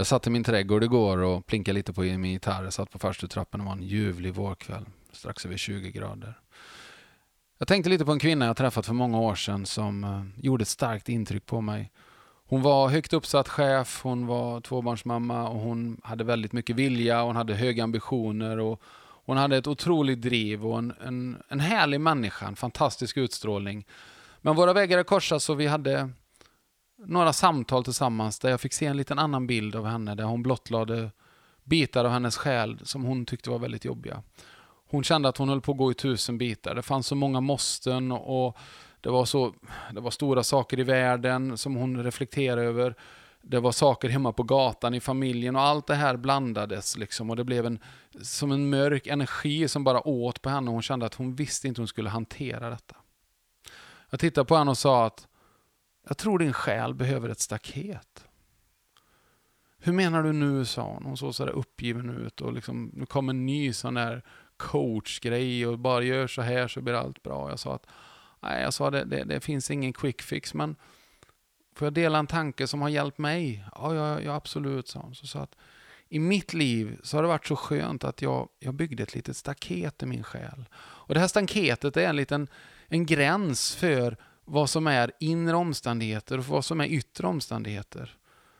Jag satt i min trädgård igår och plinkade lite på min gitarr. Jag satt på farstutrappan och var en ljuvlig vårkväll. Strax över 20 grader. Jag tänkte lite på en kvinna jag träffat för många år sedan som eh, gjorde ett starkt intryck på mig. Hon var högt uppsatt chef, hon var tvåbarnsmamma och hon hade väldigt mycket vilja, hon hade höga ambitioner och hon hade ett otroligt driv och en, en, en härlig människa, en fantastisk utstrålning. Men våra vägar korsas och vi hade några samtal tillsammans där jag fick se en liten annan bild av henne, där hon blottlade bitar av hennes själ som hon tyckte var väldigt jobbiga. Hon kände att hon höll på att gå i tusen bitar. Det fanns så många måsten och det var, så, det var stora saker i världen som hon reflekterade över. Det var saker hemma på gatan, i familjen och allt det här blandades liksom och det blev en, som en mörk energi som bara åt på henne och hon kände att hon visste inte hur hon skulle hantera detta. Jag tittade på henne och sa att jag tror din själ behöver ett staket. Hur menar du nu, sa hon. Hon såg sådär uppgiven ut och liksom, nu kom en ny sån där coachgrej och bara gör så här så blir allt bra. Jag sa att nej, jag sa det, det, det finns ingen quick fix, men får jag dela en tanke som har hjälpt mig? Ja, ja, ja absolut, sa hon. Så sa att i mitt liv så har det varit så skönt att jag, jag byggde ett litet staket i min själ. Och det här staketet är en liten en gräns för vad som är inre omständigheter och vad som är yttre omständigheter.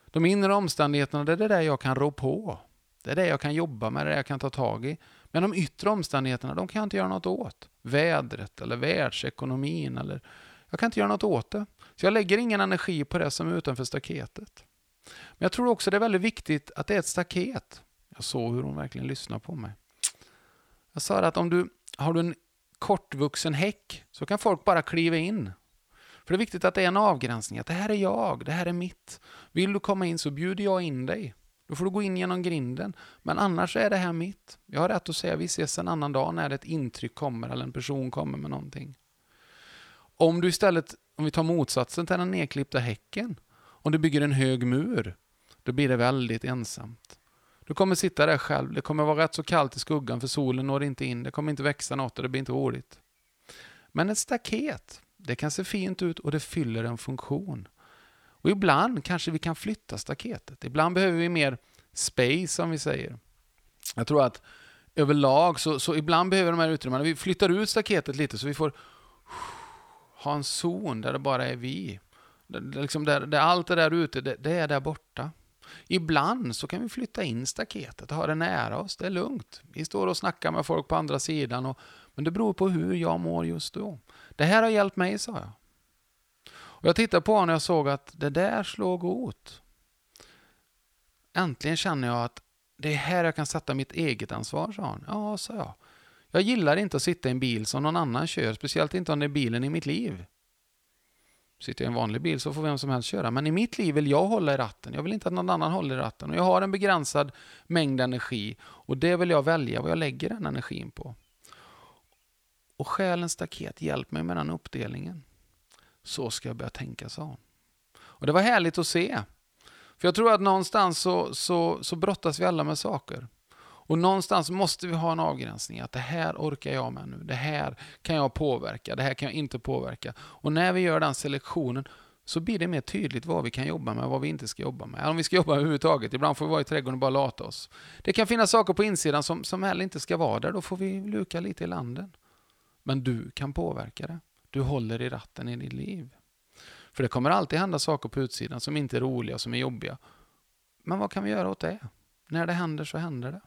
De inre omständigheterna, det är det där jag kan rå på. Det är det jag kan jobba med, det är det jag kan ta tag i. Men de yttre omständigheterna, de kan jag inte göra något åt. Vädret eller världsekonomin eller... Jag kan inte göra något åt det. Så jag lägger ingen energi på det som är utanför staketet. Men jag tror också det är väldigt viktigt att det är ett staket. Jag såg hur hon verkligen lyssnade på mig. Jag sa att om du har du en kortvuxen häck så kan folk bara kliva in. För det är viktigt att det är en avgränsning, att det här är jag, det här är mitt. Vill du komma in så bjuder jag in dig. Då får du gå in genom grinden. Men annars är det här mitt. Jag har rätt att säga vi ses en annan dag när ett intryck kommer eller en person kommer med någonting. Om du istället, om vi tar motsatsen till den nedklippta häcken, om du bygger en hög mur, då blir det väldigt ensamt. Du kommer sitta där själv, det kommer vara rätt så kallt i skuggan för solen når inte in, det kommer inte växa något och det blir inte roligt. Men ett staket, det kan se fint ut och det fyller en funktion. Och ibland kanske vi kan flytta staketet. Ibland behöver vi mer space som vi säger. Jag tror att överlag så, så ibland behöver de här utrymmena, vi flyttar ut staketet lite så vi får ha en zon där det bara är vi. Det, liksom där, där allt det där ute, det, det, är där borta. Ibland så kan vi flytta in staketet och ha det nära oss, det är lugnt. Vi står och snackar med folk på andra sidan, och, men det beror på hur jag mår just då. Det här har hjälpt mig, sa jag. Och jag tittade på honom och jag såg att det där slog åt. Äntligen känner jag att det är här jag kan sätta mitt eget ansvar, sa han. Ja, sa jag. Jag gillar inte att sitta i en bil som någon annan kör, speciellt inte om det är bilen i mitt liv. Sitter jag i en vanlig bil så får vem som helst köra, men i mitt liv vill jag hålla i ratten. Jag vill inte att någon annan håller i ratten. Och jag har en begränsad mängd energi och det vill jag välja vad jag lägger den energin på. Och själens staket, hjälp mig med den uppdelningen. Så ska jag börja tänka, sa hon. Och det var härligt att se. För jag tror att någonstans så, så, så brottas vi alla med saker. Och någonstans måste vi ha en avgränsning, att det här orkar jag med nu, det här kan jag påverka, det här kan jag inte påverka. Och när vi gör den selektionen så blir det mer tydligt vad vi kan jobba med och vad vi inte ska jobba med. Om vi ska jobba överhuvudtaget. Ibland får vi vara i trädgården och bara lata oss. Det kan finnas saker på insidan som, som heller inte ska vara där. Då får vi luka lite i landen. Men du kan påverka det. Du håller i ratten i ditt liv. För det kommer alltid hända saker på utsidan som inte är roliga, som är jobbiga. Men vad kan vi göra åt det? När det händer så händer det.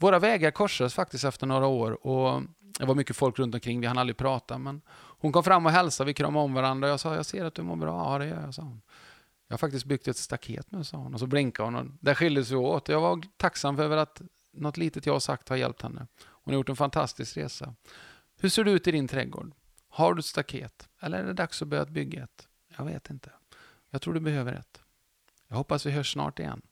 Våra vägar korsades faktiskt efter några år och det var mycket folk runt omkring, vi hann aldrig prata, men hon kom fram och hälsade, vi kramade om varandra och jag sa, jag ser att du mår bra, ja det gör jag, sa hon. Jag har faktiskt byggt ett staket nu, sa hon. Och så blinkade hon och där skildes vi åt. Jag var tacksam för att något litet jag har sagt har hjälpt henne. Hon har gjort en fantastisk resa. Hur ser det ut i din trädgård? Har du ett staket? Eller är det dags att börja bygga ett? Jag vet inte. Jag tror du behöver ett. Jag hoppas vi hörs snart igen.